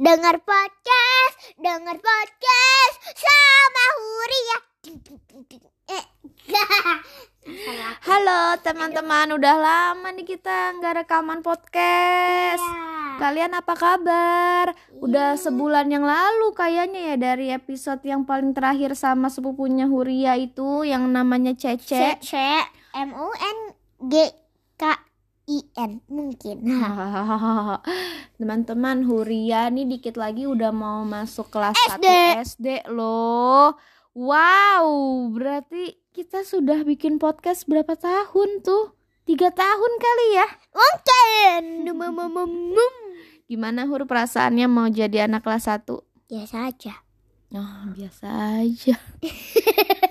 Dengar podcast, dengar podcast sama Huria. Eh, Halo teman-teman, udah lama nih kita nggak rekaman podcast. Iya. Kalian apa kabar? Udah sebulan yang lalu kayaknya ya dari episode yang paling terakhir sama sepupunya Huria itu yang namanya Cece. C M U N G K I N mungkin. Teman-teman, Huria nih dikit lagi udah mau masuk kelas SD. 1 SD loh. Wow, berarti kita sudah bikin podcast berapa tahun tuh? Tiga tahun kali ya? Mungkin. Gimana Hur perasaannya mau jadi anak kelas 1? Biasa aja. Oh, biasa aja.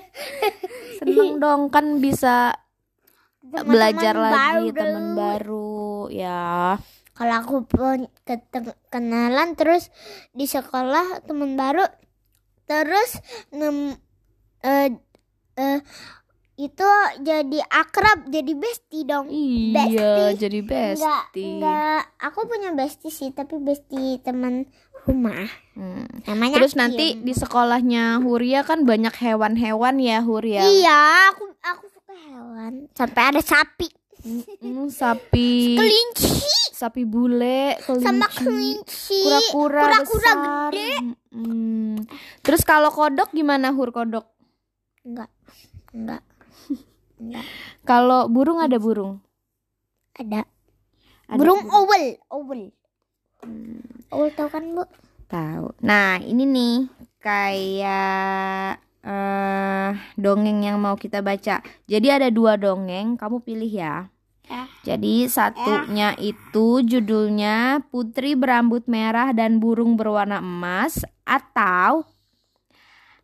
Seneng dong kan bisa belajar lagi teman baru ya. Kalau aku pun kenalan terus di sekolah teman baru terus nem, eh, eh, itu jadi akrab jadi bestie dong. Iya, Bestie. jadi bestie. enggak. Aku punya bestie sih, tapi bestie teman rumah. Hmm. Namanya Terus nanti Kim. di sekolahnya Huria kan banyak hewan-hewan ya Huria. Iya, aku aku suka hewan. Sampai ada sapi, Hmm, sapi, kelinci, sapi bule, kelinci, sama kelinci. kura-kura Kura-kura besar. gede. Hmm. Terus kalau kodok gimana Hur kodok? Enggak. Enggak. Enggak. Kalau burung ada burung? Ada. Ada Burung owl, owl. Hmm. Owl tahu kan, Bu? Tahu. Nah, ini nih kayak eh dongeng yang mau kita baca. Jadi ada dua dongeng, kamu pilih ya. Ya. Jadi satunya itu judulnya Putri berambut merah dan burung berwarna emas atau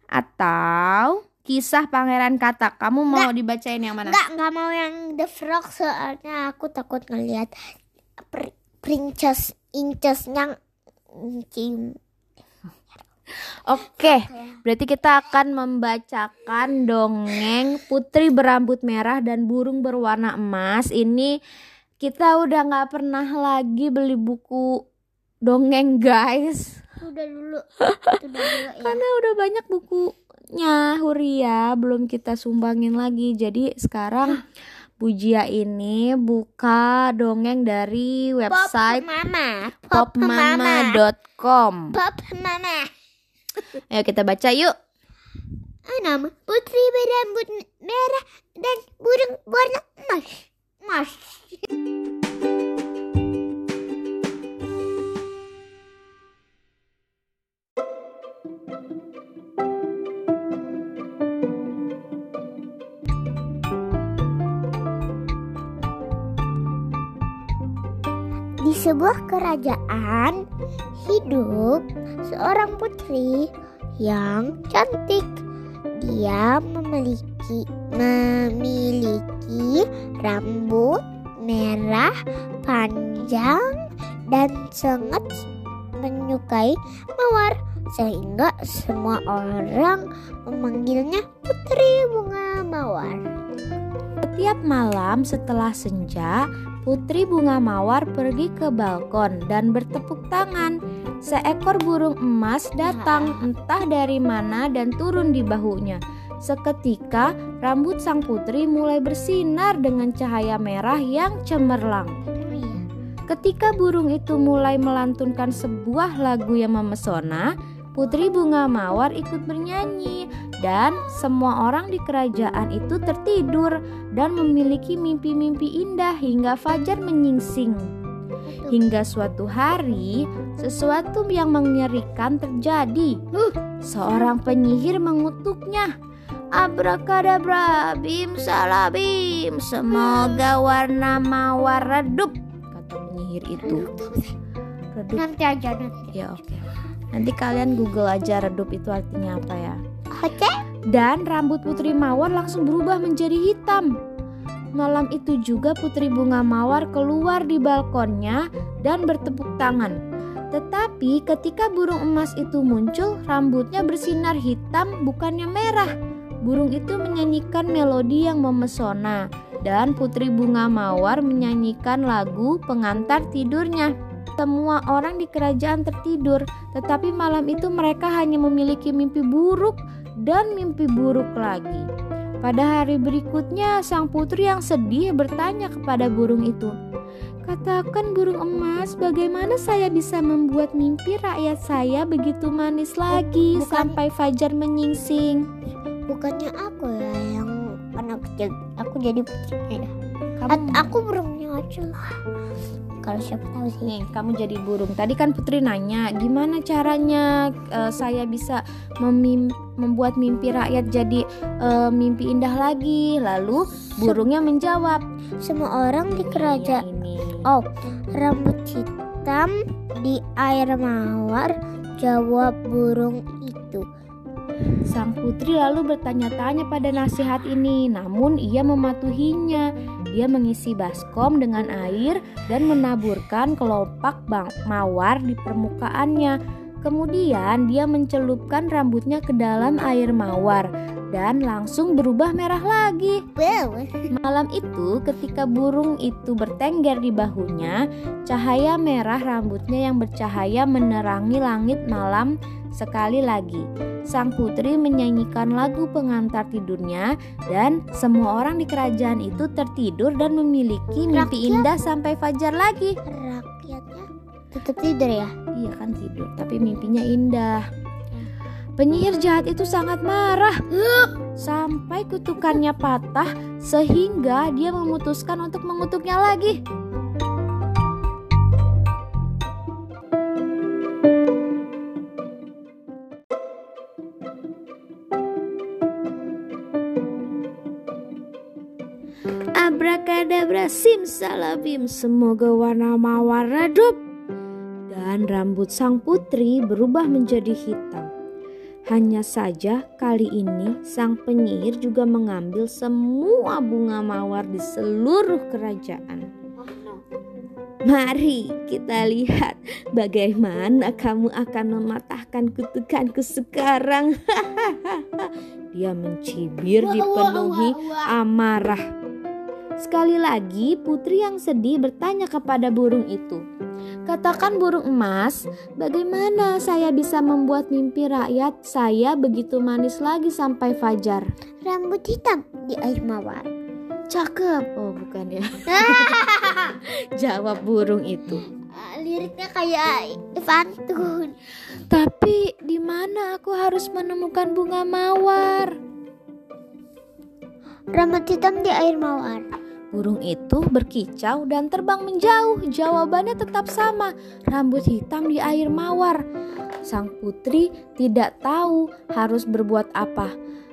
atau kisah pangeran katak. Kamu mau dibacain yang mana? Enggak, enggak mau yang The Frog soalnya aku takut ngelihat pr- princess incesnya cium. Oke, berarti kita akan membacakan dongeng Putri berambut merah dan burung berwarna emas. Ini kita udah nggak pernah lagi beli buku dongeng, guys. Udah dulu. Udah dulu ya. Karena udah banyak bukunya Huria, belum kita sumbangin lagi. Jadi sekarang Bujia ini buka dongeng dari website Mama. Pop Mama. popmama.com. Pop Mama. Ayo kita baca yuk. Nama Putri berambut merah dan burung warna emas. Emas. Di sebuah kerajaan hidup seorang putri yang cantik. Dia memiliki memiliki rambut merah panjang dan sangat menyukai mawar sehingga semua orang memanggilnya Putri Bunga Mawar. Setiap malam setelah senja, Putri Bunga Mawar pergi ke balkon dan bertepuk tangan. Seekor burung emas datang entah dari mana dan turun di bahunya. Seketika, rambut sang putri mulai bersinar dengan cahaya merah yang cemerlang. Ketika burung itu mulai melantunkan sebuah lagu yang memesona, Putri Bunga Mawar ikut bernyanyi dan semua orang di kerajaan itu tertidur dan memiliki mimpi-mimpi indah hingga fajar menyingsing. Hingga suatu hari, sesuatu yang mengerikan terjadi. Seorang penyihir mengutuknya. Abrakadabra, bim salabim, semoga warna mawar redup, kata penyihir itu. Redup, Nanti aja nanti. ya oke. Nanti kalian Google aja redup itu artinya apa ya. Dan rambut Putri Mawar langsung berubah menjadi hitam. Malam itu juga Putri Bunga Mawar keluar di balkonnya dan bertepuk tangan. Tetapi ketika burung emas itu muncul, rambutnya bersinar hitam bukannya merah. Burung itu menyanyikan melodi yang memesona dan Putri Bunga Mawar menyanyikan lagu pengantar tidurnya. semua orang di kerajaan tertidur, tetapi malam itu mereka hanya memiliki mimpi buruk dan mimpi buruk lagi. Pada hari berikutnya, sang putri yang sedih bertanya kepada burung itu, "Katakan, burung emas, bagaimana saya bisa membuat mimpi rakyat saya begitu manis lagi Bukan- sampai fajar menyingsing?" Bukannya aku ya yang anak kecil. Aku jadi putrinya dah. Kamu, At- aku burungnya aja lah. Kalau siapa tahu sih. nih, kamu jadi burung. Tadi kan Putri nanya, gimana caranya eh, saya bisa memim- membuat mimpi rakyat jadi eh, mimpi indah lagi? Lalu burungnya menjawab, Semua orang di "Ya kerajaan ini." Oh, rambut hitam di air mawar. Jawab burung itu. Sang putri lalu bertanya-tanya pada nasihat ini, namun ia mematuhinya. Dia mengisi baskom dengan air dan menaburkan kelopak bang mawar di permukaannya. Kemudian dia mencelupkan rambutnya ke dalam air mawar dan langsung berubah merah lagi. Wow. Malam itu, ketika burung itu bertengger di bahunya, cahaya merah rambutnya yang bercahaya menerangi langit malam sekali lagi. Sang putri menyanyikan lagu pengantar tidurnya, dan semua orang di kerajaan itu tertidur dan memiliki mimpi Rakyat? indah sampai fajar lagi. Rakyatnya tetap tidur ya. Iya kan tidur, tapi mimpinya indah. Penyihir jahat itu sangat marah sampai kutukannya patah sehingga dia memutuskan untuk mengutuknya lagi. Abrakadabra simsalabim Semoga warna mawar redup Dan rambut sang putri berubah menjadi hitam. Hanya saja kali ini sang penyihir juga mengambil semua bunga mawar di seluruh kerajaan. Mari kita lihat bagaimana kamu akan mematahkan kutukanku sekarang. Dia mencibir dipenuhi amarah Sekali lagi, putri yang sedih bertanya kepada burung itu, "Katakan, burung emas, bagaimana saya bisa membuat mimpi rakyat saya begitu manis lagi sampai fajar?" Rambut hitam di air mawar. Cakep, oh bukan ya? Jawab burung itu. Liriknya kayak pantun. Tapi di mana aku harus menemukan bunga mawar? Rambut hitam di air mawar. Burung itu berkicau dan terbang menjauh. Jawabannya tetap sama, rambut hitam di air mawar. Sang putri tidak tahu harus berbuat apa.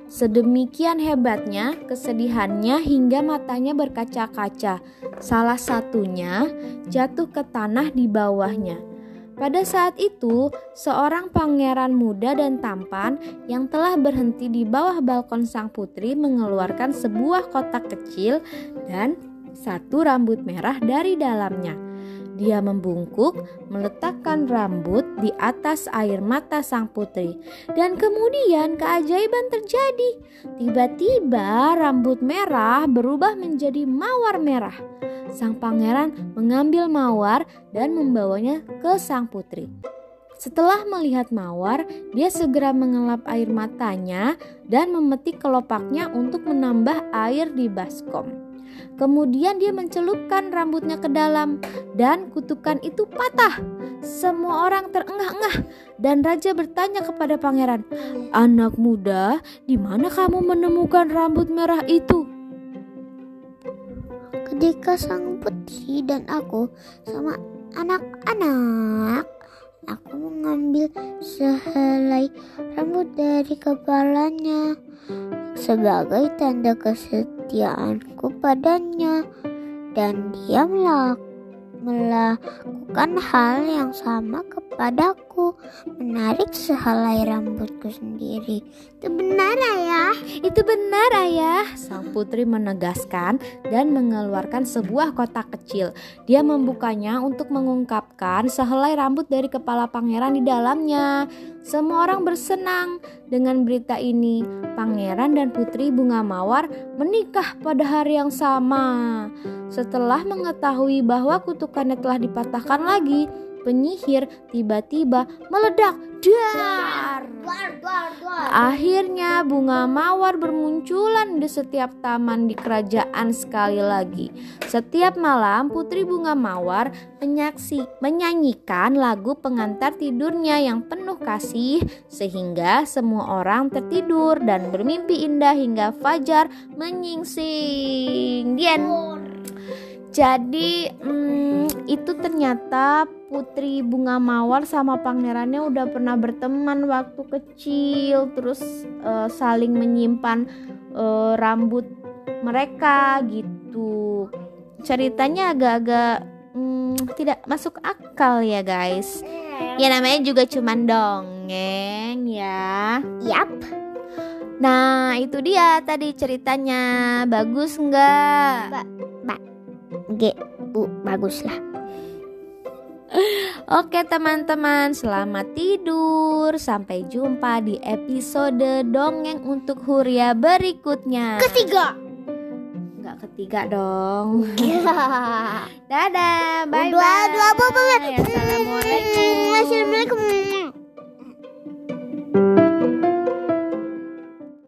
Sedemikian hebatnya kesedihannya hingga matanya berkaca-kaca. Salah satunya jatuh ke tanah di bawahnya. Pada saat itu, seorang pangeran muda dan tampan yang telah berhenti di bawah balkon sang putri mengeluarkan sebuah kotak kecil dan satu rambut merah dari dalamnya. Dia membungkuk, meletakkan rambut di atas air mata sang putri, dan kemudian keajaiban terjadi. Tiba-tiba, rambut merah berubah menjadi mawar merah. Sang pangeran mengambil mawar dan membawanya ke sang putri. Setelah melihat mawar, dia segera mengelap air matanya dan memetik kelopaknya untuk menambah air di baskom. Kemudian dia mencelupkan rambutnya ke dalam dan kutukan itu patah. Semua orang terengah-engah dan raja bertanya kepada pangeran, "Anak muda, di mana kamu menemukan rambut merah itu?" Ketika sang putri dan aku sama anak-anak, aku mengambil sehelai rambut dari kepalanya sebagai tanda kesetiaanku padanya. Dan dia melak- melakukan hal yang sama kepadaku menarik sehelai rambutku sendiri itu benar ya Itu benar, Ayah. Sang putri menegaskan dan mengeluarkan sebuah kotak kecil. Dia membukanya untuk mengungkapkan sehelai rambut dari kepala pangeran di dalamnya. Semua orang bersenang dengan berita ini. Pangeran dan putri bunga mawar menikah pada hari yang sama. Setelah mengetahui bahwa kutukannya telah dipatahkan lagi, penyihir tiba-tiba meledak. Dar! Duar, duar, duar. Akhirnya bunga mawar bermunculan di setiap taman di kerajaan sekali lagi. Setiap malam putri bunga mawar menyaksi, menyanyikan lagu pengantar tidurnya yang penuh kasih sehingga semua orang tertidur dan bermimpi indah hingga fajar menyingsing. End. Jadi hmm, itu ternyata Putri Bunga Mawar sama pangerannya udah pernah berteman waktu kecil, terus eh, saling menyimpan eh, rambut mereka gitu. Ceritanya agak-agak hmm, tidak masuk akal ya guys. Ya namanya juga cuman dongeng ya. Yap. Nah itu dia tadi ceritanya bagus nggak? G, U, bagus lah. Oke teman-teman, selamat tidur. Sampai jumpa di episode dongeng untuk Huria berikutnya. Ketiga. Enggak ketiga dong. Ya. Dadah, bye bye. bye, bye. Assalamualaikum.